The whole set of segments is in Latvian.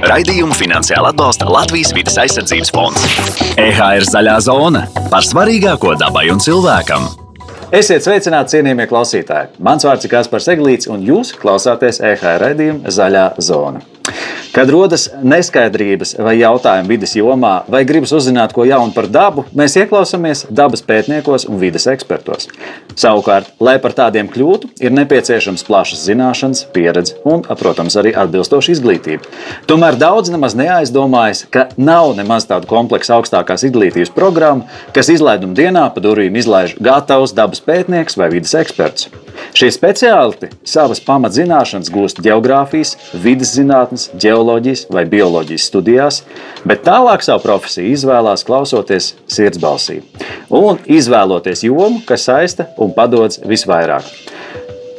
Raidījumu finansiāli atbalsta Latvijas vidas aizsardzības fonds. EHR zaļā zona par svarīgāko dabai un cilvēkam. Esiet sveicināti, cienījamie klausītāji! Mans vārds ir Kaspars Eglīts, un jūs klausāties EHR raidījuma Zaļā zona. Kad rodas neskaidrības vai jautājumi vidas jomā, vai gribas uzzināt ko jaunu par dabu, mēs ieklausāmies dabas pētniekos un vidas ekspertos. Savukārt, lai par tādiem kļūtu, ir nepieciešams plašas zināšanas, pieredze un, protams, arī atbilstoša izglītība. Tomēr daudz nemaz neaizdomājas, ka nav nemaz tāda kompleksa augstākās izglītības programma, kas izlaiduma dienā pa durvīm izlaiž gatavus dabas pētniekus vai vidas ekspertus. Šie speciālisti savas pamatzināšanas gūst geogrāfijas, vidas zinātnes, ģeoloģijas vai bioloģijas studijās, bet tālāk savu profesiju izvēlās klausoties sirdsbalsī un izvēloties jomu, kas saista un padodas visvairāk.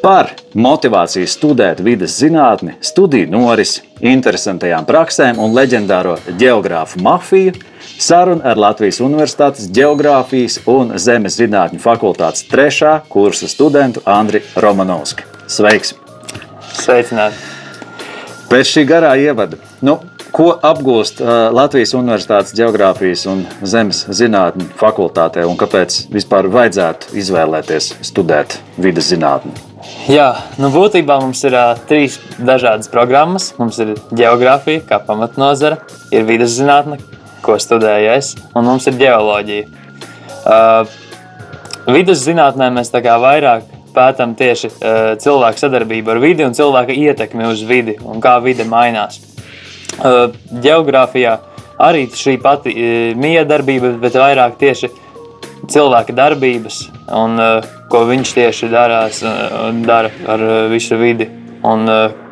Par motivāciju studēt vidas zinātni, studiju norisi, interesantajām praksēm un leģendāro geogrāfu mafiju saruna ar Latvijas Universitātes Geogrāfijas un Zemes zinātņu fakultātes trešā kursa studentu Andriu Romanovski. Sveiks! Sveicināti! Pēc šī garā ievada, nu, ko apgūst uh, Latvijas Universitātes Geogrāfijas un Zemes zinātņu fakultātē un kāpēc vispār vajadzētu izvēlēties studēt vidas zinātni? Jā, nu būtībā mums ir uh, trīs dažādas programmas. Mums ir geogrāfija, kā pamatnodara, ir vidas zinātne, ko studēju es, un mums ir geoloģija. Uh, vidas zinātnē mēs vairāk pētām tieši uh, cilvēku sadarbību ar vidi un cilvēka ietekmi uz vidi un kā vide mainās. Uh, geogrāfijā arī šī pati uh, miedarbība, bet vairāk tieši cilvēka darbības un uh, ko viņš tieši darās, uh, dara ar uh, visu vidi. Un, uh,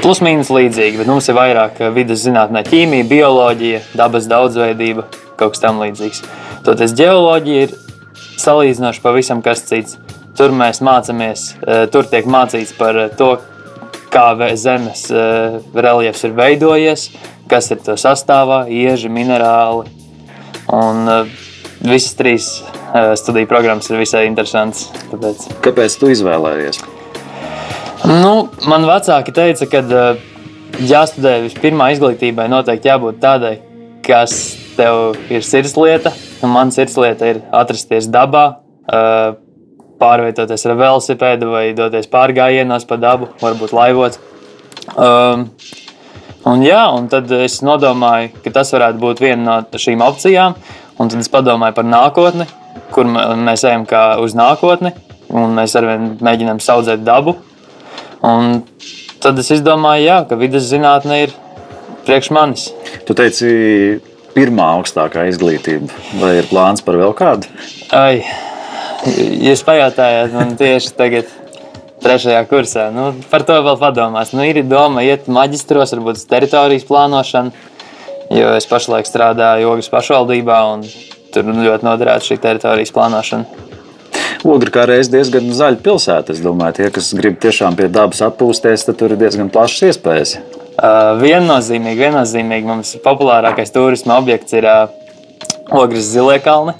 plus mīnus līdzīgi, bet mums ir vairāk vidas zinātnē, ķīmija, bioloģija, dabas daudzveidība, kaut kas tam līdzīgs. Toties geoloģija ir salīdzinoši pavisam kas cits. Tur mēs mācāmies, eh, tur tiek mācīts par eh, to, kā zemes eh, reliefs ir veidojies, kas ir to sastāvā, ieži, minerāli. Un visas trīs studiju programmas ir visai interesantas. Tāpēc. Kāpēc tu izvēlējies? Nu, man vecāki teica, ka jāstudē vispirmā izglītībai noteikti jābūt tādai, kas tev ir sirdslieta. Man sirdslieta ir atrasties dabā, pārvietoties ar velosipēdu vai doties pārgājienos pa dabu, varbūt laivot. Um, un, jā, un tad es nodomāju, ka tas varētu būt viena no šīm opcijām. Un tad es padomāju par nākotni, kur mēs ejam kā uz nākotni, un mēs arvien mēģinām audzēt dabu. Un tad es izdomāju, jā, ka vidas zinātne ir priekš manis. Tu teici, pirmā augstākā izglītība, vai ir plāns par vēl kādu? Ai, Jūs pajautājāt man tieši tagad, trešajā kursā. Nu, par to vēl padomās. Nu, ir doma iet maģistros, varbūt uz teritorijas plānošanu, jo es pašlaik strādāju Ogas pašvaldībā un tur ļoti noderētu šī teritorijas plānošana. Ogra kā reiz diezgan zaļa pilsēta. Es domāju, tie, kas grib tiešām pie dabas atpūsties, tad tur ir diezgan plašas iespējas. Uh, viennozīmīgi, viennozīmīgi mums populārākais turisma objekts ir uh, Ogres Zilie kalni.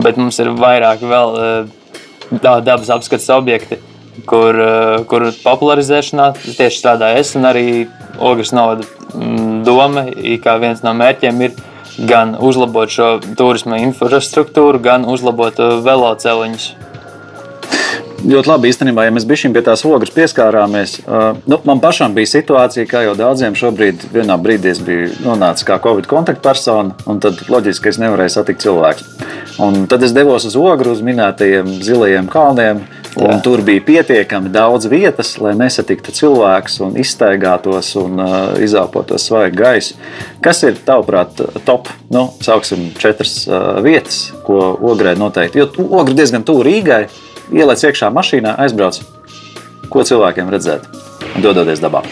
Bet mums ir vairāk vēl uh, dabas apskates objekti, kur, uh, kur popularizēšanā tieši strādāju es un arī Ogres novada mm, doma, kā viens no mērķiem ir gan uzlabot šo turisma infrastruktūru, gan uzlabot uh, veloceliņus ļoti labi īstenībā, ja mēs bijām pie tās ogles pieskārāmies. Nu, man pašam bija situācija, kā jau daudziem šobrīd, vienā brīdī es biju nonācis kā Covid kontaktpersona, un tad loģiski, ka es nevarēju satikt cilvēku. Un tad es devos uz ogru, uz minētajiem zilajiem kalniem. Tur bija pietiekami daudz vietas, lai nesatiktu cilvēkus un izstaigātos un uh, izelpotos svaigu gaisu. Kas ir tavuprāt top, nu, sauksim, četras uh, vietas, ko ogrē noteikti? Jo ogra diezgan tuvu Rīgai ielaic iekšā mašīnā, aizbrauc. Ko cilvēkiem redzēt? Dodoties dabā.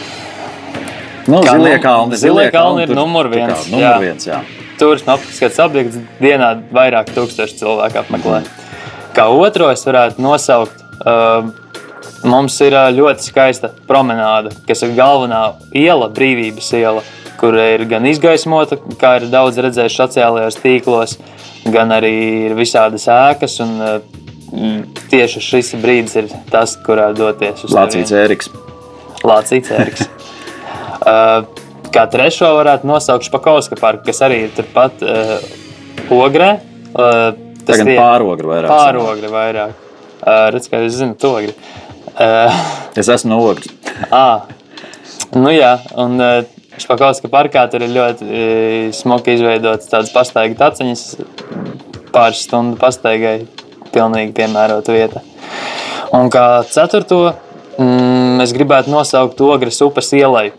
Nu, Kā zilie kalni, zilie kalni ir numur viens, Numur jā. viens jā. turisma apskates objekts dienā vairāk tūkstoši cilvēku apmeklē. Kā otro es varētu nosaukt, uh, mums ir uh, ļoti skaista promenāde, kas ir galvenā iela, brīvības iela, kur ir gan izgaismota, kā ir daudz redzējuši sociālajos tīklos, gan arī ir visādas ēkas. Un, uh, tieši šis brīdis ir tas, kurā doties uz Lācīts Ēriks. Lācīts Ēriks. uh, kā trešo varētu nosaukt Špakovska parku, kas arī ir turpat uh, Ogrē. Uh, tas tie- pārogri vairāk. Pārogri vairāk. Uh, redz, kā jūs zinat, ogri. Uh, Es esmu no ogres. à, nu jā, un uh, Špakovska parkā tur ir ļoti uh, smuki izveidotas tādas pastaiga taciņas. Pāris stundu pastaigai pilnīgi piemērota vieta. Un kā ceturto, mm, es gribētu nosaukt Ogres upes ielai,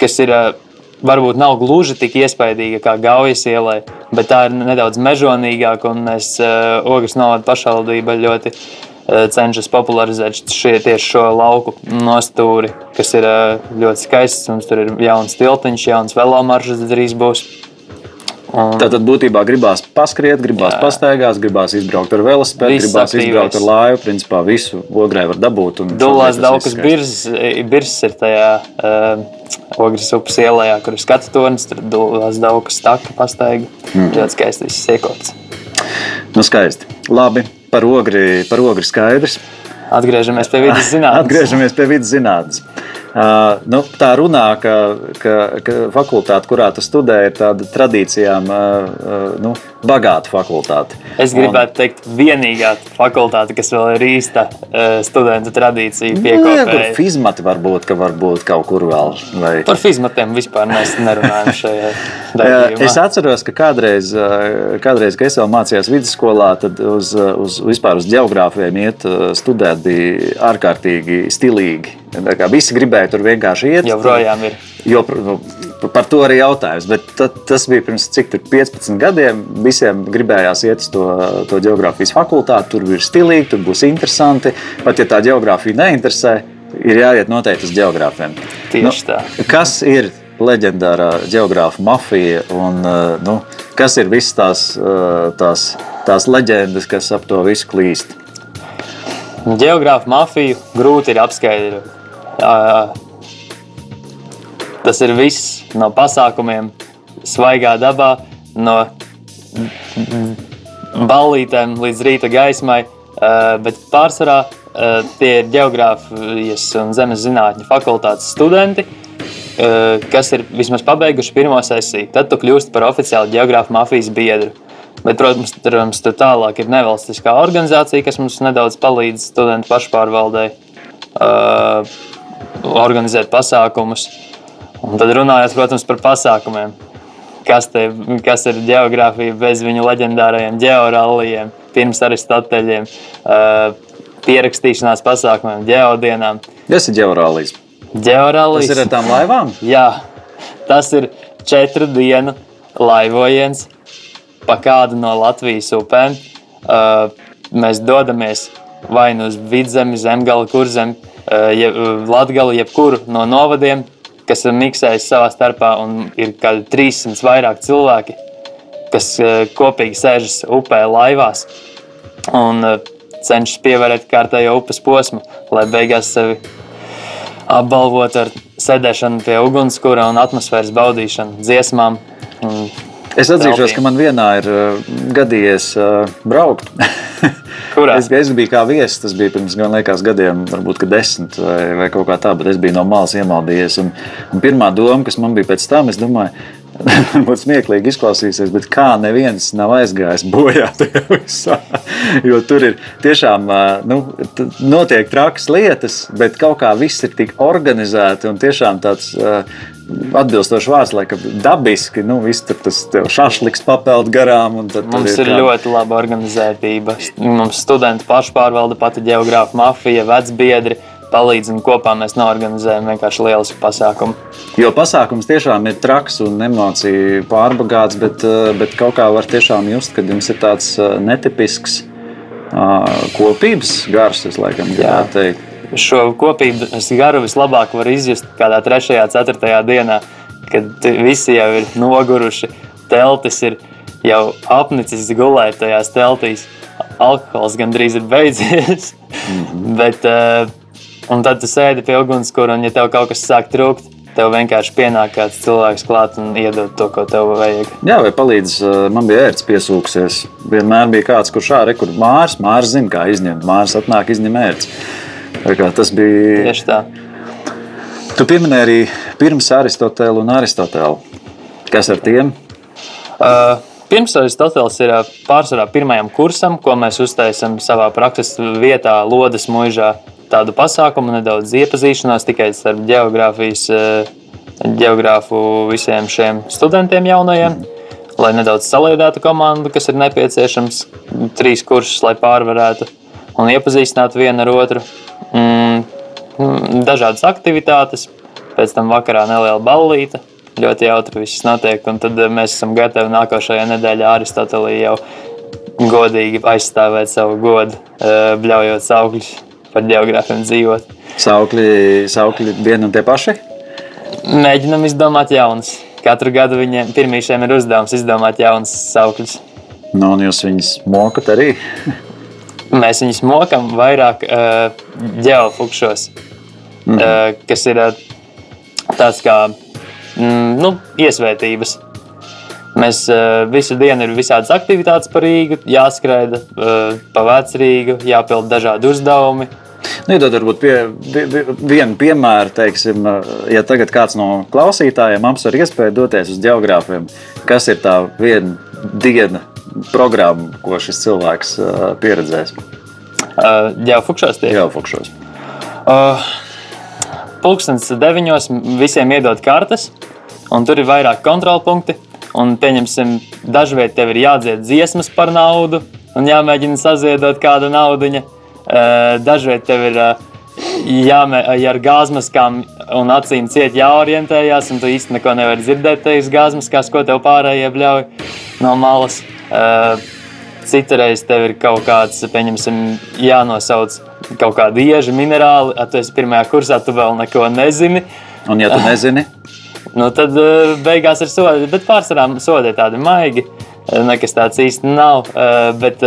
kas ir ā, varbūt nav gluži tik iespaidīga kā Gaujas ielai, bet tā ir nedaudz mežonīgāka. un Mēs uh, Ogres novada pašvaldība ļoti uh, cenšas popularizēt šie, tieši šo lauku nostūri, kas ir uh, ļoti skaists. Mums tur ir jauns tiltiņš, jauns velomaršruts drīz būs. Un, Tātad būtībā gribās paskriet, gribās Jā. pastaigāt, gribās izbraukt ar velosipēdu, gribās aktīvais. izbraukt ar laivu. Principā visu ogrē var dabūt. Dulās daudzas birzas, ir tajā uh, Ogres upes ielā, kur ir skatu tornis, tur dulās daudzas taka pastaiga. Mm. Ļoti skaisti viss iekots. Nu, skaisti. Labi, par ogri, par ogri skaidrs. Atgriežamies pie vidas zinātnes. Atgriežamies pie vidus zinātnes. Uh, nu, tā runā, ka, ka, ka fakultāte, kurā tu studē, ir tāda tradīcijām uh, uh, nu, bagāta fakultāte. Es gribētu teikt, vienīgā fakultāte, kas vēl ir īsta studentu tradīcija Nu, jā, piekopēja. fizmati varbūt, ka varbūt kaut kur vēl. Vai... Par fizmatiem vispār mēs nerunājam šajā Jā, raidījumā. Es atceros, ka kādreiz, kādreiz kad es vēl mācījos vidusskolā, tad uz, uz, vispār uz geogrāfiem iet studēt bija ārkārtīgi stilīgi. Visi gribēja tur vienkārši iet. Joprojām ir. Jo, nu, par to arī jautājums. Bet ta, tas bija pirms cik tur 15 gadiem. Visiem gribējās iet uz to, to geogrāfijas fakultāti. Tur ir stilīgi, tur būs interesanti. Pat ja tā geogrāfija neinteresē, ir jāiet noteikti uz geogrāfiem. Tieši tā. Kas ir leģendārā geogrāfa mafija un uh, nu, kas ir visas tās, uh, tās, tās leģendas, kas ap to visu klīst? Geogrāfu mafiju grūti ir apskaidrot. Ā, Tas ir viss no pasākumiem, svaigā dabā, no ballītēm līdz rīta gaismai. ā, Bet pārsvarā ā, tie ir geogrāfijas un zemes zinātņu fakultātes studenti, ā, kas ir vismaz pabeiguši pirmo sesiju. Tad tu kļūsti par oficiālu geogrāfu mafijas biedru. Bet, protams, tur, mums tur tālāk ir nevalstiskā organizācija, kas mums nedaudz palīdz studentu pašpārvaldei uh, organizēt pasākumus. Un tad runājot, protams, par pasākumiem. Kas, te, kas ir geogrāfija bez viņu leģendārajiem georālijiem, pirms aristoteļiem, uh, pierakstīšanās pasākumiem, geodienām. Tas ir ģeorālijas. Georālijas. Tas ir ar tām laivām. Jā, tas ir četru dienu laivojiens pa kādu no Latvijas upēm. Uh, mēs dodamies vai nu uz vidzemi, zemgali, kurzem, uh, je, latgali, jebkuru no novadiem, kas ir miksējis savā starpā, un ir kādi 300 vairāk cilvēki, kas uh, kopīgi sēžas upē laivās un cenšas pievērst kārtējo upes posmu, lai beigās sevi apbalvot ar sēdēšanu pie ugunskura un atmosfēras baudīšanu, dziesmām. Es atzīšos, ka man vienā ir gadījies braukt. Kurā? Es, es biju kā viesis, tas bija pirms gan liekas, gadiem, varbūt ka desmit vai, vai kaut kā tā, bet es biju no malas iemaldījies. Un, un pirmā doma, kas man bija pēc tam, es domāju, Varbūt smieklīgi izklausīsies, bet kā neviens nav aizgājis bojā tajā visā. Jo tur ir tiešām nu, notiek trakas lietas, bet kaut kā viss ir tik organizēti un tiešām tāds. Ā, Atbilstoši vārds, laikam, dabiski. Nu, viss tur tas tev šašliks papeld garām. tad Mums ir kāda- ļoti laba organizētība. Mums studenti pašpārvalde, pati geogrāfa mafija, vecbiedri palīdz un kopā mēs norganizējam vienkārši lielisku pasākumu. Jo pasākums tiešām ir traks un emociju pārbagāts, bet, eh, bet kaut kā var tiešām just, ka jums ir tāds eh, netipisks uh, kopības gars, es laikam gribētu teikt. Šo kopības garu vislabāk var izjust kādā 3. un 4. dienā, kad visi jau ir noguruši. Teltis ir jau apnicis gulēt tajās teltīs. Alkohols gandrīz ir beidzies. Mm -hmm. Bet, uh, un tad tu sēdi pie ugunskura, un ja tev kaut kas sāk trūkt, tev vienkārši pienāk kāds cilvēks klāt un iedod to, ko tev vajag. Jā, vai palīdz, eh, man bija ērts piesūksies. Vienmēr bija kāds, kurš ārā kur mārs, mārs zina, kā izņemt. Mārs atnāk, izņem ērts. Tas bija. Tieši tā. Tu pieminēji arī pirms Aristotela un Aristotela. Kas ar tiem? Uh, Pirms Aristoteles ir uh, pārsvarā pirmajam kursam, ko mēs uztaisām savā prakses vietā, Lodes mūžā. Tādu pasākumu, nedaudz iepazīšanās tikai starp geogrāfijas, geogrāfu visiem šiem studentiem jaunajiem, lai nedaudz saliedētu komandu, kas ir nepieciešams, trīs kursus, lai pārvarētu un iepazīstinātu vienu ar otru. Mm, mm dažādas aktivitātes, pēc tam vakarā neliela ballīte ļoti jautri viss notiek. Un tad eh, mēs esam gatavi nākošajā nedēļā Aristotelī jau godīgi aizstāvēt savu godu, eh, bļaujot saukļus par geogrāfiem dzīvot. Saukļi, saukļi vieni un tie paši? Mēģinam izdomāt jaunus. Katru gadu viņiem pirmīšiem ir uzdevums izdomāt jaunus saukļus. Nu, un jūs viņus mokat arī? Mēs viņus mokam vairāk uh, ģeofukšos, mm. uh, kas ir uh, tāds kā mm, nu, iesvētības. Mēs uh, visu dienu ir visādas aktivitātes par Rīgu, jāskraida uh, pa vecrīgu, jāpild dažādi uzdevumi. Nu, Iedod varbūt pie, pie, vienu piemēru, teiksim, ja tagad kāds no klausītājiem apsver iespēju doties uz geogrāfiem, kas ir tā viena diena programma, ko šis cilvēks uh, pieredzēs? Uh, Ģeofukšos tie? Ģeofukšos. Uh, Pūkstens deviņos visiem iedod kartes, un tur ir vairāk kontrolpunkti. Un, pieņemsim, dažreiz tev ir jādzied dziesmas par naudu, un jāmēģina saziedot kādu naudu. Dažreiz tev ir jāmēģina ar gāzmaskām un acīm ciet jāorientējās, un tu īsti neko nevari dzirdēt tajās gāzmaskās, ko tev pārējie bļauj no malas. Citreiz tev ir kaut kāds, pieņemsim, jānosauc kaut kāda ieža minerāli, tu esi pirmajā kursā, tu vēl neko nezini. Un, ja tu nezini, nu, tad uh, beigās ir sodi. Bet pārsvarā sodi ir tādi maigi. Eh, nekas tāds īsti nav. Bet,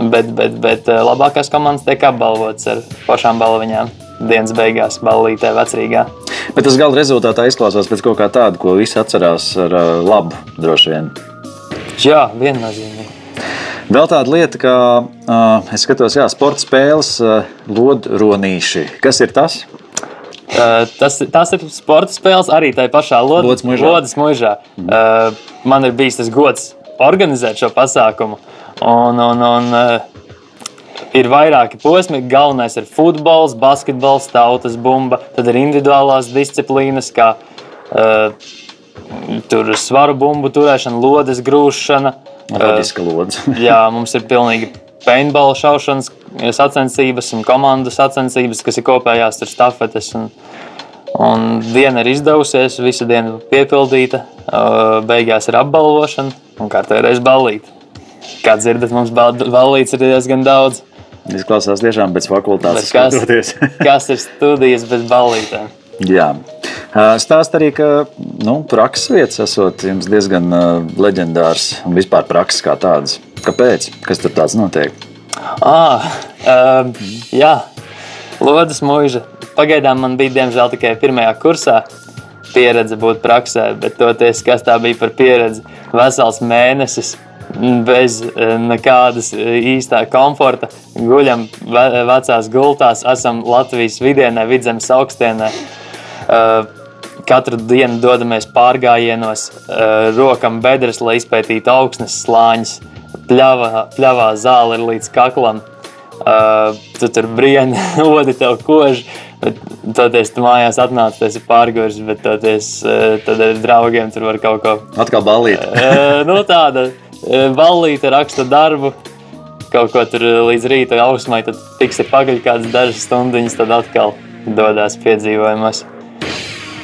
bet, bet, bet labākās komandas tiek apbalvotas ar pašām balviņām. Dienas beigās, ballītē, vecrīgā. Bet tas gala rezultātā izklausās pēc kaut kā tāda, ko visi atcerās ar labu, droši vien. Jā, viennozīmīgi. Vēl tāda lieta, kā uh, es skatos, jā, sporta spēles, uh, lodronīši. Kas ir tas? Uh, tas, tas ir sporta spēles arī tajā pašā mūžā. Lodas mūžā. Mm. Uh, man ir bijis tas gods organizēt šo pasākumu. Un, un, un, uh, ir vairāki posmi. Galvenais ir futbols, basketbols, tautas bumba. Tad ir individuālās disciplīnas, kā uh, svaru bumbu turēšana, lodes grūšana. Radiska lodze. jā, mums ir pilnīgi paintball šaušanas sacensības un komandu sacensības, kas ir kopējās ar stafetes. Un, un diena ir izdevusies, visa diena piepildīta. Beigās ir apbalvošana un kārtējo reizi ballīte. Kā dzirdat, mums ballītes ir diezgan daudz. Izklausās tiešām pēc fakultātes. Kas, kas ir studijas bez ballītēm? Jā. Stāst arī, ka nu, prakses vietas esot jums diezgan leģendārs un vispār prakses kā tādas. Kāpēc? Kas tur tāds notiek? Ah, um, jā, Lodas mūža. Pagaidām man bija diemžēl tikai pirmajā kursā pieredze būt praksē, bet toties, kas tā bija par pieredzi, vesels mēnesis bez nekādas īstā komforta. Guļam vecās gultās, esam Latvijas vidienē, vidzemes augstienē. Uh, Katru dienu dodamies pārgājienos, uh, rokam bedres, lai izpētītu augstnes slāņus. Pļavā, pļavā zāle ir līdz kaklam. Uh, tu tur brīni, odi tev koži. Toties tu mājās atnāc, tas ir pārgājis, bet toties, tad ar draugiem tur var kaut ko. Atkal ballīt. nu, tāda ballīte raksta darbu. Kaut ko tur līdz rīta ausmai, tad tiks ir pagaļ kādas dažas stundiņas, tad atkal dodas piedzīvojumos.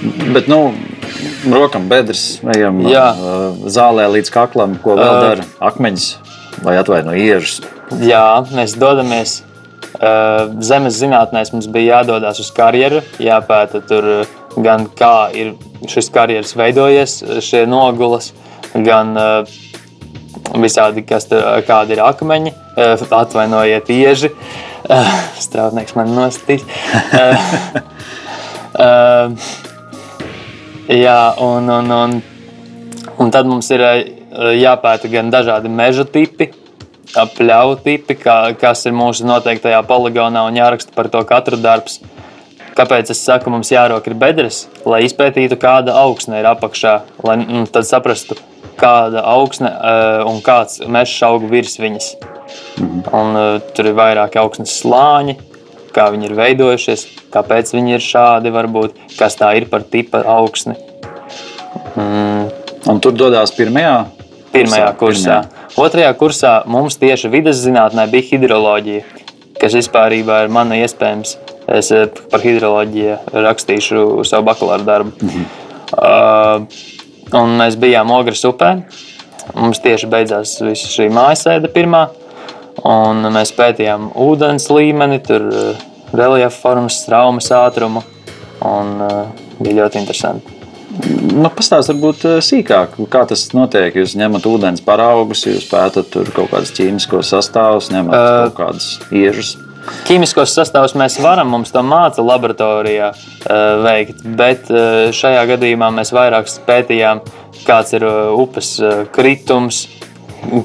Bet, nu, rokam bedres, ejam Jā. zālē līdz kaklam, ko vēl dara akmeņus vai atvaino iežus. Jā, mēs dodamies zemes zinātnēs, mums bija jādodas uz karjeru, jāpēta tur gan kā ir šis karjeras veidojies, šie nogulas, gan visādi, kas tur, kādi ir akmeņi, atvainojiet ieži. Strādnieks man nostīs. Jā, un, un, un, un tad mums ir eh, jāpēta gan dažādi meža tipi, pļauju tipi, kā, kas ir mūsu noteiktajā poligonā, un jāraksta par to katru darbs. Kāpēc es saku, mums jārok ir bedres, lai izpētītu, kāda augsne ir apakšā, lai nu, tad saprastu, kāda augsne uh, un kāds mežs aug virs viņas. Un, uh, tur ir vairāki augsnes slāņi, kā viņi ir veidojušies, kāpēc viņi ir šādi, varbūt, kas tā ir par tipa augsni. Mm, Un tur dodas pirmajā. Pirmajā kursā. Otrajā kursā mums tieši vidas zinātnē bija hidroloģija, kas vispār ir mana iespējams. Es eh, par hidroloģiju rakstīšu savu bakalaura darbu. Mhm. Uh, un mēs bijām Ogres upē. Mums tieši beidzās šī mājasēde pirmā. Un mēs pētījām ūdens līmeni, tur uh, reliefa formas, traumas ātrumu. Un, uh, bija ļoti interesanti. Nu, Pastāstiet, varbūt eh, sīkāk, kā tas notiek. Jūs ņemat ūdens paraugus, jūs pētat tur kaut kādus ķīmiskos sastāvus, ņemat uh, kaut kādus iežus. Ķīmiskos sastāvus mēs varam, mums to māca laboratorijā uh, veikt, bet uh, šajā gadījumā mēs vairāk pētījām, kāds ir uh, upes uh, kritums,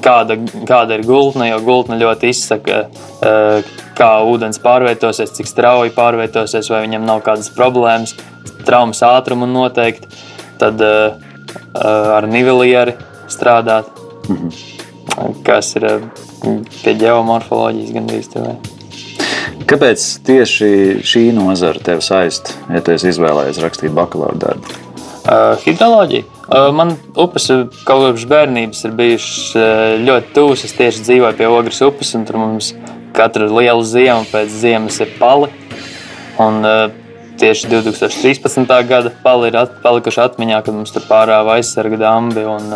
kāda, kāda ir gultne, jo gultne ļoti izsaka, uh, kā ūdens pārvietosies, cik strauji pārvietosies, vai viņam nav kādas problēmas traumas ātrumu noteikti, tad uh, ar nivelieri strādāt, -hmm. kas ir pie geomorfoloģijas gandrīz tev. Kāpēc tieši šī nozara tev saista, ja tu izvēlējies rakstīt bakalaura darbu? Uh, hidroloģija. Uh, man upes kaut kopš bērnības ir bijušas ļoti tuvas. Es tieši dzīvoju pie Ogres upes, un tur mums katru lielu ziemu pēc ziemas ir pali. Un, tieši 2013. gada pali ir at, palikuši atmiņā, kad mums tur pārāva aizsarga dambi un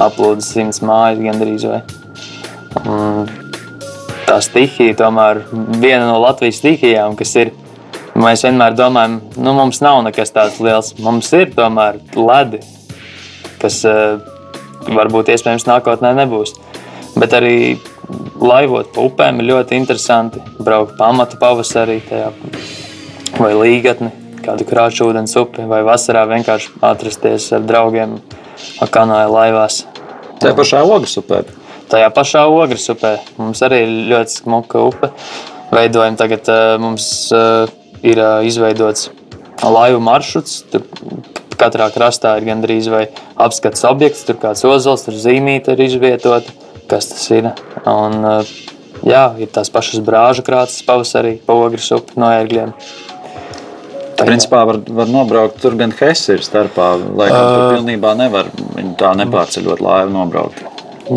aplūda simts mājas gandrīz vai. Un tā stihija tomēr viena no Latvijas stihijām, kas ir, mēs vienmēr domājam, nu mums nav nekas tāds liels, mums ir tomēr ledi, kas uh, varbūt iespējams nākotnē nebūs. Bet arī laivot pa upēm ir ļoti interesanti braukt pamatu pavasarī tajā vai līgatni, kādu krāšņu ūdens upi, vai vasarā vienkārši atrasties ar draugiem kanāla laivās. Tajā pašā ogles upē. Tajā pašā ogles upē. Mums arī ir ļoti smuka upe. Veidojam tagad mums ir izveidots laivu maršruts. Tur katrā krastā ir gandrīz vai apskats objekts, tur kāds ozols, tur zīmīte ir izvietota, kas tas ir. Un, jā, ir tās pašas brāžu krāsas pavasarī pa ogres upi no ērgļiem. Principā var, var nobraukt tur gan Hesse ir starpā, lai gan uh, tur pilnībā nevar tā nepārceļot laivu nobraukt.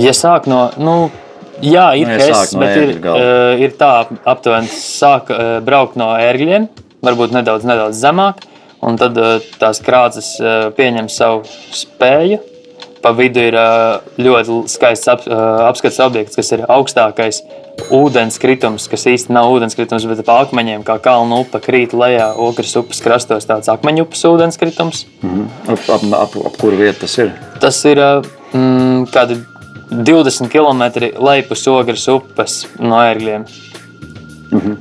Ja sāk no, nu, jā, ir nu, ja Hesse, no bet ir, uh, ir tā aptuveni sāk uh, braukt no ērgļiem, varbūt nedaudz, nedaudz zemāk, un tad uh, tās krāces uh, pieņem savu spēju. Pa vidu ir uh, ļoti skaists ap, uh, apskats objekts, kas ir augstākais ūdenskritums, kas īstenībā nav ūdenskritums, bet pa akmeņiem, kā kalnu upe krīt lejā Okras upes krastos, tāds akmeņu upes ūdenskritums. Mm -hmm. ap, ap, ap, ap kuru vietu tas ir? Tas ir mm, kādi 20 km lejpus Ogras upes no ērgļiem. Mm -hmm.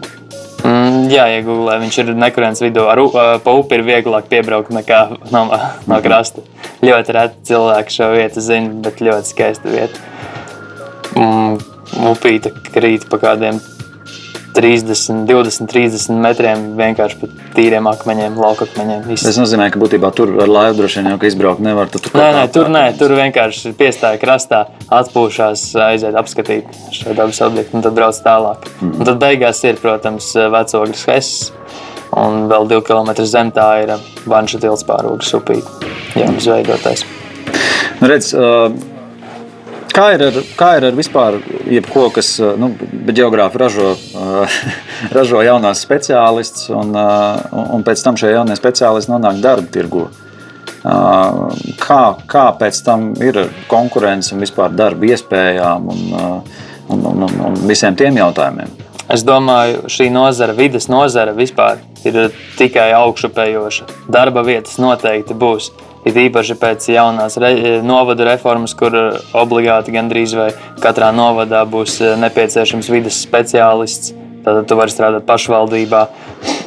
Mm, jā, iegūlē. Viņš ir nekurienes vidū. Ar, uh, pa upi ir vieglāk piebraukt nekā no, no mhm. krasta. Ļoti reti cilvēki šo vietu zina, bet ļoti skaista vieta. Mm, upīte krīt pa kādiem 30, 20, 30 metriem vienkārši pa tīriem akmeņiem, laukakmeņiem. Viss. Tas nozīmē, ka būtībā tur ar laivu droši vien jau izbraukt nevar. Tu nē, nē, tur nē, tur vienkārši piestāja krastā, atpūšās, aiziet apskatīt šo dabas objektu un tad brauc tālāk. Mm. Un tad beigās ir, protams, vecogris Hess. Un vēl divi kilometri zem tā ir Vanša tilts pārūgas upīte, jau izveidotais. Nu, redz, uh Kā ir ar, kā ir ar vispār, jebko, kas nu, geogrāfi ražo, ražo jaunās speciālistus, un, un pēc tam šie jaunie speciālisti nonāk darba tirgu? Kā, kā pēc tam ir konkurence un vispār darba iespējām un, un, un, un, un visiem tiem jautājumiem? Es domāju, šī nozara, vidas nozara vispār ir tikai augšupējoša. Darba vietas noteikti būs. It īpaši pēc jaunās re, novada reformas, kur obligāti gandrīz vai katrā novadā būs eh, nepieciešams vidas speciālists. Tad tu vari strādāt pašvaldībā,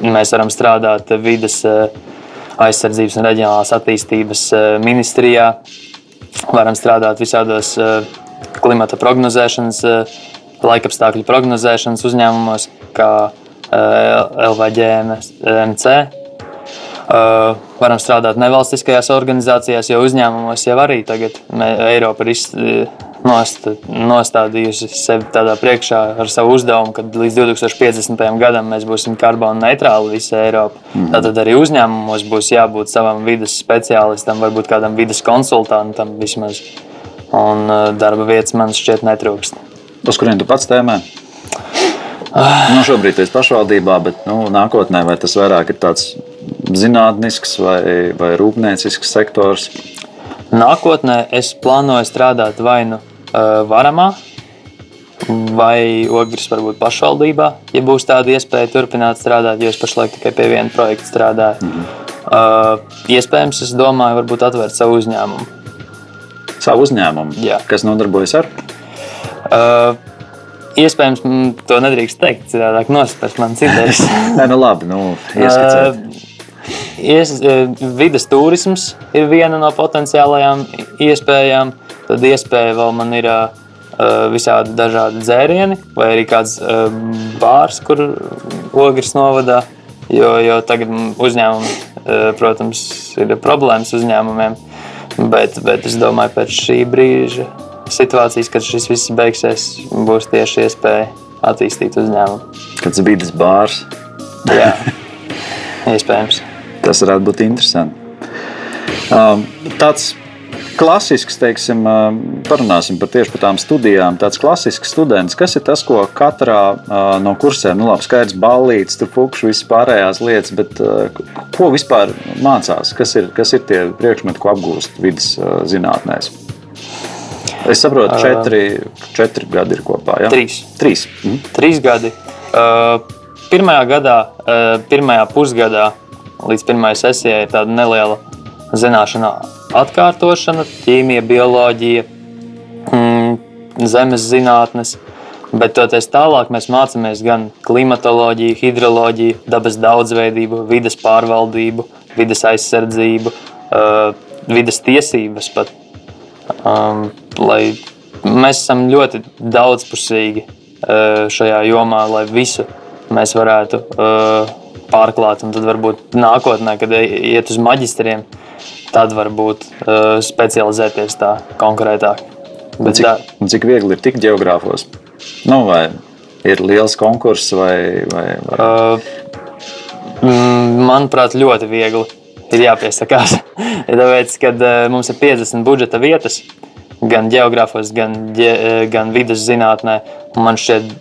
mēs varam strādāt vidas aizsardzības un reģionālās attīstības ministrijā, varam strādāt visādos klimata prognozēšanas, laikapstākļu prognozēšanas uzņēmumos, kā LVGMC. Uh, varam strādāt nevalstiskajās organizācijās, jo uzņēmumos jau arī tagad Eiropa ir iz, nost, nostādījusi sevi tādā priekšā ar savu uzdevumu, ka līdz 2050. gadam mēs būsim karbona neitrāli visā Eiropā. Mm. Tad arī uzņēmumos būs jābūt savam vidas speciālistam, varbūt kādam vidas konsultantam vismaz. Un uh, darba vietas man šķiet netrūkst. Uz kurien tu pats tēmē? Nu, šobrīd tas ir pašvaldībā, bet nu, nākotnē vai tas vairāk ir tāds zinātnisks vai, vai rūpniecisks sektors? Nākotnē es plānoju strādāt vai nu uh, varamā, vai ogres varbūt pašvaldībā, ja būs tāda iespēja turpināt strādāt, jo es pašlaik tikai pie viena projekta strādāju. Mm -hmm. uh, iespējams, es domāju, varbūt atvērt savu uzņēmumu. Savu uzņēmumu? Jā. Kas nodarbojas ar? Uh, Iespējams, to nedrīkst teikt. Citādi nospēst manas idejas. Nē, nu labi. Nu, ieskicēt. Ies, vides turisms ir viena no potenciālajām iespējām. Tad iespēja vēl man ir visādi dažādi dzērieni, vai arī kāds bārs, kur ogres novadā. Jo, jo tagad uzņēmumi, protams, ir problēmas uzņēmumiem. Bet, bet es domāju, pēc šī brīža situācijas, kad šis viss beigsies, būs tieši iespēja attīstīt uzņēmumu. Kāds vidas bārs? Jā, iespējams. Tas varētu būt interesanti. Um, tāds klasisks, teiksim, um, parunāsim par tieši par tām studijām. Tāds klasisks students, kas ir tas, ko katrā uh, no kursiem, nu labi, skaidrs, ballītes, tur fukšs, visas pārējās lietas, bet uh, ko vispār mācās? Kas ir, kas ir tie priekšmeti, ko apgūst vidas uh, zinātnēs? Es saprotu, četri, četri gadi ir kopā. Ja? Trīs. Trīs. Mhm. Trīs gadi. Pirmajā gadā, pirmajā pusgadā līdz pirmajai sesijai ir tāda neliela zināšana atkārtošana, ķīmija, bioloģija, mm, zemes zinātnes. Bet toties tālāk mēs mācāmies gan klimatoloģiju, hidroloģiju, dabas daudzveidību, vidas pārvaldību, vidas aizsardzību, vidas tiesības pat. Um, lai mēs esam ļoti daudzpusīgi uh, šajā jomā, lai visu mēs varētu uh, pārklāt. Un tad varbūt nākotnē, kad iet uz maģistriem, tad varbūt uh, specializēties tā konkrētāk. Bet cik, tā, cik viegli ir tikt geogrāfos? Nu, vai ir liels konkurss vai? vai, vai? Uh, manuprāt, ļoti viegli ir jāpiesakās. Tāpēc, kad mums ir 50 budžeta vietas, gan geogrāfos, gan, gan vidas zinātnē. Man šķiet,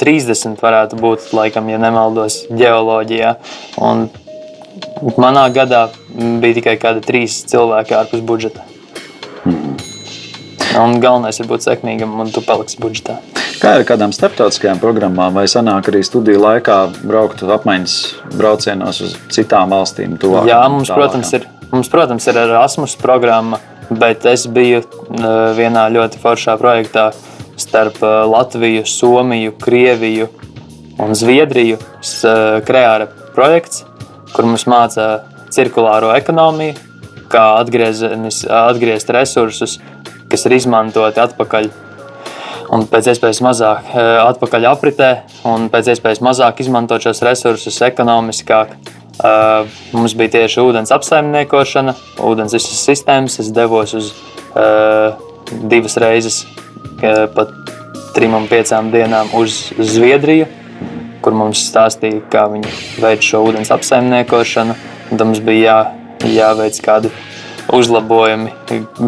30 varētu būt, laikam, ja nemaldos, geoloģijā. Un manā gadā bija tikai kādi trīs cilvēki ārpus budžeta. Hmm. Un galvenais ir būt sekmīgam, un tu paliksi budžetā. Kā ir kādām starptautiskajām programmām, vai sanāk arī studiju laikā braukt apmaiņas braucienos uz citām valstīm? Tuvāk, Jā, mums, protams, ir, mums, protams, ir Erasmus programma Bet es biju vienā ļoti foršā projektā starp Latviju, Somiju, Krieviju un Zviedriju. Kreāra projekts, kur mums māca cirkulāro ekonomiju, kā atgriezt resursus, kas ir izmantoti atpakaļ. Un pēc iespējas mazāk atpakaļ apritē, un pēc iespējas mazāk izmantot šos resursus ekonomiskāk. Uh, mums bija tieši ūdens apsaimniekošana, ūdens visas sistēmas. Es devos uz uh, divas reizes, uh, pat trim un piecām dienām uz Zviedriju, kur mums stāstīja, kā viņi veic šo ūdens apsaimniekošanu. Tad mums bija jā, jāveic kādi uzlabojumi,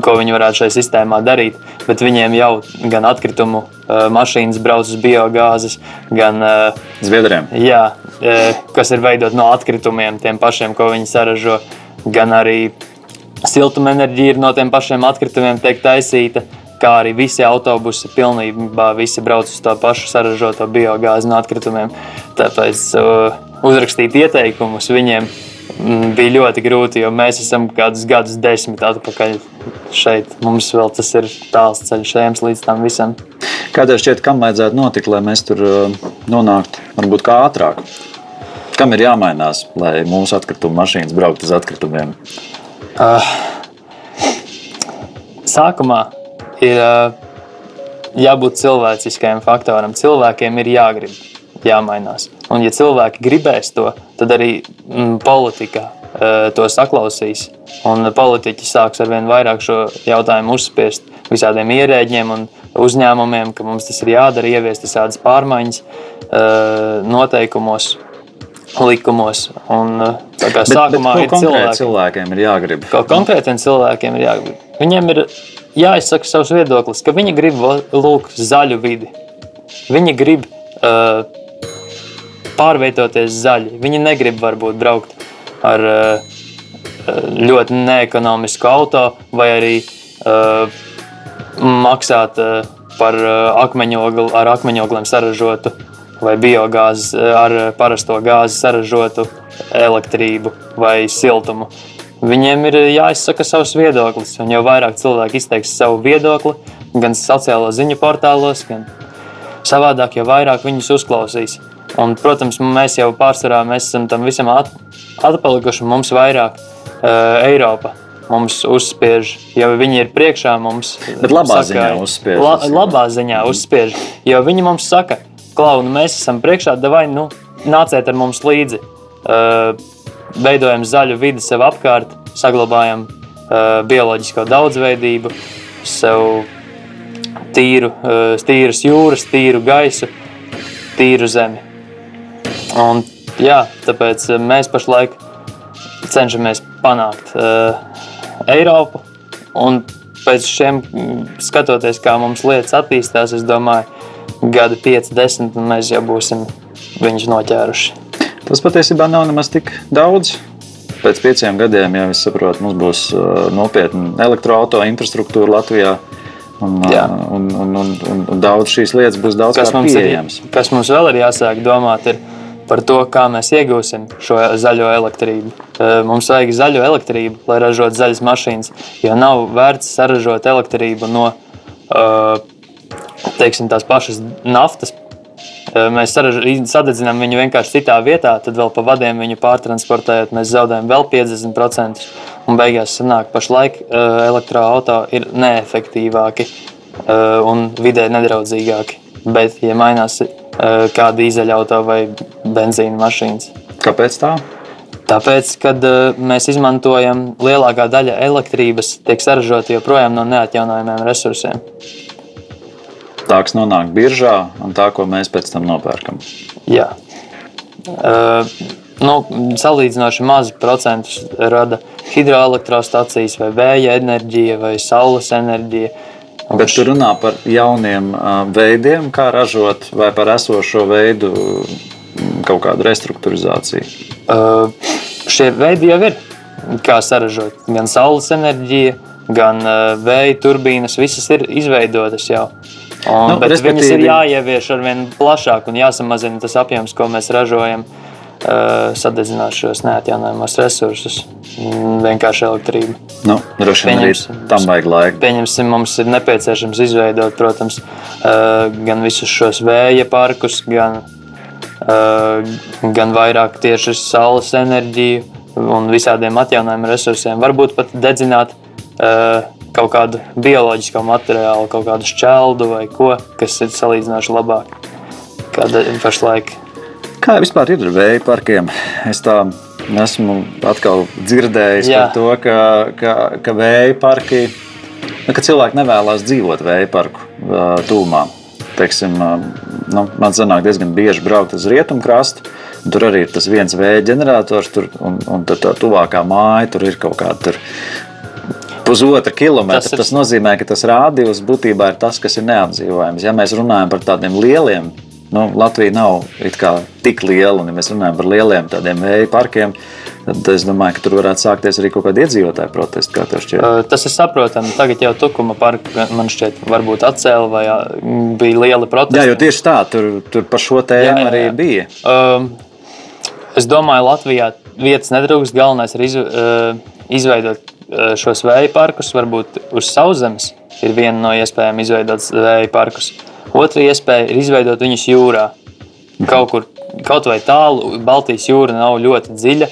ko viņi varētu šajā sistēmā darīt. Bet viņiem jau gan atkritumu mašīnas brauc uz biogāzes, gan Zviedriem. Jā, kas ir veidot no atkritumiem, tiem pašiem, ko viņi saražo, gan arī siltumenerģija ir no tiem pašiem atkritumiem tiek taisīta. Kā arī visi autobusi pilnībā visi brauc uz to pašu saražoto biogāzi no atkritumiem. Tāpēc uh, uzrakstīt ieteikumus viņiem bija ļoti grūti, jo mēs esam kādus gadus desmit atpakaļ šeit. Mums vēl tas ir tāls ceļš ejams līdz tam visam. Kādēļ šķiet, kam vajadzētu notikt, lai mēs tur uh, nonāktu varbūt kā ātrāk? Kam ir jāmainās, lai mūsu atkrituma mašīnas brauktu uz atkritumiem? Uh, sākumā ir uh, jābūt cilvēciskajam faktoram. Cilvēkiem ir jāgrib. Jāmainās. Un, ja cilvēki gribēs to, tad arī mm, politika uh, to saklausīs. Un politiķi sāks ar vien vairāk šo jautājumu uzspiest visādiem ierēģiem un uzņēmumiem, ka mums tas ir jādara, ieviest visādas pārmaiņas uh, noteikumos. Likumos. Un, uh, tā kā Bet, bet sākumā ko ir cilvēki, cilvēkiem ir jāgrib? Ko konkrētiem cilvēkiem ir jāgrib. Viņiem ir jāizsaka savs viedoklis, ka viņi grib lūk, zaļu vidi. Viņi grib uh, pārvietoties zaļi. Viņi negrib varbūt braukt ar uh, ļoti neekonomisku auto vai arī uh, maksāt par akmeņogli, ar akmeņogliem saražotu vai biogāzi ar parasto gāzi saražotu elektrību vai siltumu. Viņiem ir jāizsaka savs viedoklis, un jau vairāk cilvēki izteiks savu viedokli, gan sociālo ziņu portālos, gan savādāk, jo vairāk viņus uzklausīs. Un, protams, mēs jau pārsvarā mēs esam tam visam at atpalikuši, mums vairāk uh, Eiropa mums uzspiež, jo viņi ir priekšā mums. Bet labā ziņā uzspiež. La, labā ziņā uzspiež, jo viņi mums saka, klauni, mēs esam priekšā, vai nu nāciet ar mums līdzi. Uh, veidojam zaļu vidi sev apkārt, saglabājam uh, bioloģisko daudzveidību, sev tīru, uh, tīras jūras, tīru gaisu, tīru zemi. Un, jā, tāpēc mēs pašlaik cenšamies panākt uh, Eiropu. Un pēc šiem skatoties, kā mums lietas attīstās, es domāju, gadi 5, 10, un mēs jau būsim viņus noķēruši. Tas patiesībā nav nemaz tik daudz. Pēc pieciem gadiem, ja es saprotu, mums būs uh, nopietna elektroautorāta infrastruktūra Latvijā. Un, un, un, un, un, daudz šīs lietas būs daudz Kas mums, ir, pieejamas. kas mums vēl ir jāsāk domāt, ir par to, kā mēs iegūsim šo zaļo elektrību. Mums vajag zaļo elektrību, lai ražotu zaļas mašīnas. Jo nav vērts saražot elektrību no teiksim, tās pašas naftas. Mēs sadedzinām viņu vienkārši citā vietā, tad vēl pa vadiem viņu pārtransportējot, mēs zaudējam vēl 50%. Un beigās sanāk, ka pašlaik elektroautorāti ir neefektīvāki un vidē nedraudzīgāki. Bet, ja mainās kā dīzeļauto vai benzīna mašīnas, Kāpēc tā? Tāpēc, kad uh, mēs izmantojam lielākā daļa elektrības, tiek saražota joprojām no neatjaunojamiem resursiem. Tā, kas nonāk biržā un tā, ko mēs pēc tam nopērkam. Jā. Uh, nu, salīdzinoši mazu procentus rada hidroelektrostacijas, vai vēja enerģija, vai saules enerģija. Un Bet tu runā par jauniem veidiem, kā ražot, vai par esošo veidu kaut kādu restruktūrizāciju. Uh, šie veidi jau ir. Kā saražot gan saules enerģiju, gan uh, vēja turbīnas, visas ir izveidotas jau. Un, Nu, bet viņas ir respektīvi- jāievieš ar vien plašāk un jāsamazina tas apjoms, ko mēs ražojam, uh, sadedzināt šos neatjaunojamos resursus, mm, vienkārši elektrību. Nu, droši vien arī tam vajag laiku. Pieņemsim, mums ir nepieciešams izveidot, protams, uh, gan visus šos vēja parkus, gan, uh, gan vairāk tieši saules enerģiju un visādiem atjaunojumiem resursiem. Varbūt pat dedzināt kaut kādu bioloģisku materiālu, kaut kādu šķeldu vai ko, kas ir salīdzinoši labāk. Kāda ir pašlaik? Kā vispār ir ar vēja parkiem? Es tā esmu atkal dzirdējis Jā. par to, ka, ka, ka vēja parki, nu, ka cilvēki nevēlas dzīvot vēja parku ā, tūmā. Teiksim, ā, nu, man sanāk diezgan bieži braukt uz rietumu krastu. un Tur arī ir tas viens vēja ģenerators, tur, un, un tad tā tuvākā māja tur ir kaut kāda tur pusotra kilometra. Tas Tas, ir- tas nozīmē, ka tas rādījums būtībā ir tas, kas ir neapdzīvojams. Ja mēs runājam par tādiem lieliem, nu, Latvija nav tik liela, un ja mēs runājam par lieliem tādiem vēja parkiem, tad es domāju, ka tur varētu sākties arī kaut kāda iedzīvotāja protesta. Kā? Uh, Tas ir saprotami. Tagad jau Tukuma parka man šķiet, varbūt atcēla vai bija liela protesta. Jā, jo tieši tā, tur, tur par šo tēmu Jā, jā, arī jā. bija. Um, es domāju, Latvijā vietas netrūkst. Galvenais ir iz, uh, izveidot uh, šos vēja parkus. Varbūt uz sauszemes ir viena no iespējām izveidot vēja parkus. Otra iespēja ir izveidot viņus jūrā. Kaut kur, kaut vai tālu, Baltijas jūra nav ļoti dziļa.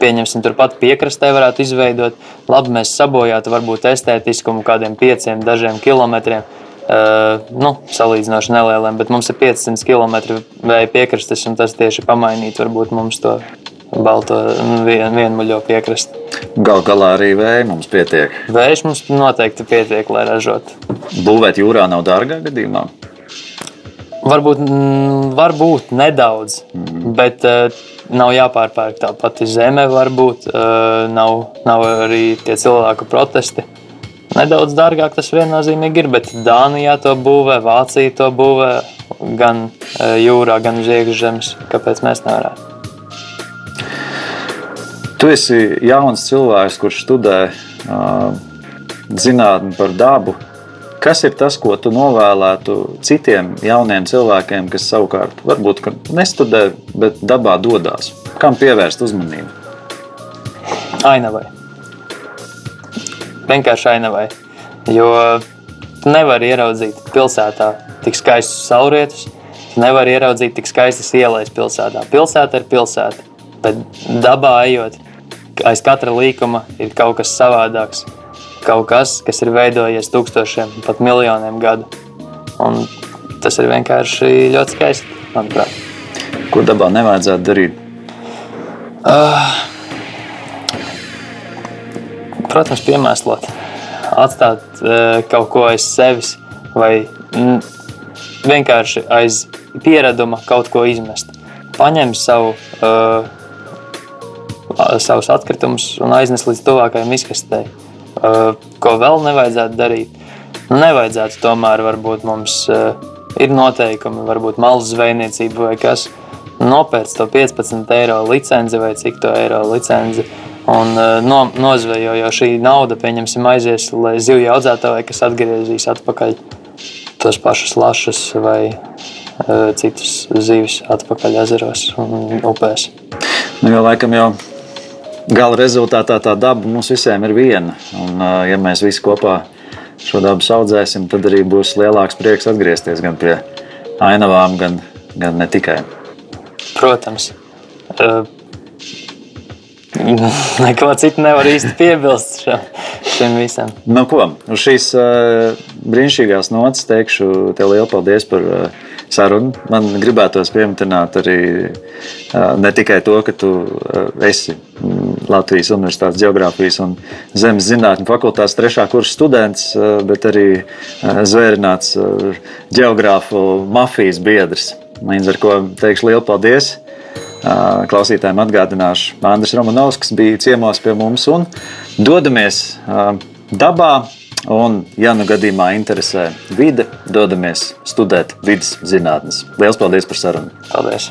Pieņemsim, turpat piekrastē varētu izveidot. Labi, mēs sabojātu varbūt estētiskumu kādiem pieciem, dažiem kilometriem. Uh, nu, salīdzinoši nelieliem, bet mums ir 500 km vēja piekrastes, un tas tieši pamainīt varbūt mums to balto nu, vien, vienmuļo piekrasti. Galu galā arī vēja mums pietiek. Vējš mums noteikti pietiek, lai ražotu. Būvēt jūrā nav dārgā gadījumā. Varbūt, mm, varbūt nedaudz, mm. bet uh, nav jāpārpērk tā pati zeme. Varbūt uh, nav, nav arī tie cilvēku protesti. Nedaudz dārgāk tas viennozīmīgi ir, bet Dānijā to būvē, Vācija to būvē gan uh, jūrā, gan uz iekšzemes. Kāpēc mēs nevarētu? Tu esi jauns cilvēks, kurš studē uh, zinātni par dabu. Kas ir tas, ko tu novēlētu citiem jauniem cilvēkiem, kas savukārt varbūt nestudē, bet dabā dodas? Kam pievērst uzmanību? Ainavai. Vienkārši ainavai. Jo tu nevari ieraudzīt pilsētā tik skaistus saulrietus, tu nevari ieraudzīt tik skaistas ielas pilsētā. Pilsēta ir pilsēta, bet dabā ejot aiz katra līkuma ir kaut kas savādāks kaut kas, kas ir veidojies tūkstošiem, pat miljoniem gadu. Un tas ir vienkārši ļoti skaisti, manuprāt. Ko dabā nevajadzētu darīt? Uh, protams, piemēslot, atstāt uh, kaut ko aiz sevis vai mm, vienkārši aiz piereduma kaut ko izmest. Paņem savu, uh, savus atkritumus un aiznes līdz tuvākajai izkastei Eh, ko vēl nevajadzētu darīt. Nevajadzētu tomēr, varbūt mums ir noteikumi, varbūt malu zvejniecību vai kas. Nopērts to 15 eiro licenci vai cik to eiro licenci. Un no, nozvejo, jo šī nauda, pieņemsim, aizies, lai zivju audzētāji, kas atgriezīs atpakaļ tos pašus lašus vai uh, citus zivis atpakaļ ezeros un upēs. Nu, jo laikam jau gala rezultātā tā daba mums visiem ir viena. Un, ja mēs visi kopā šo dabu audzēsim, tad arī būs lielāks prieks atgriezties gan pie ainavām, gan, gan ne tikai. Protams. Uh, neko citu nevar īsti piebilst šim, šim visam. Nu, ko, uz šīs uh, brīnišķīgās nots teikšu tev lielu paldies par uh, sarunu. Man gribētos pieminēt arī ne tikai to, ka tu esi Latvijas Universitātes Geogrāfijas un Zemes zinātņu fakultātes trešā kursa students, bet arī zvērināts geogrāfu mafijas biedrs. Līdz ar to teikšu lielu paldies. Klausītājiem atgādināšu, Andris Romanovskis bija ciemos pie mums un dodamies dabā Un, ja nu gadījumā interesē vide, dodamies studēt vidas zinātnes. Lielas paldies par sarunu! Paldies!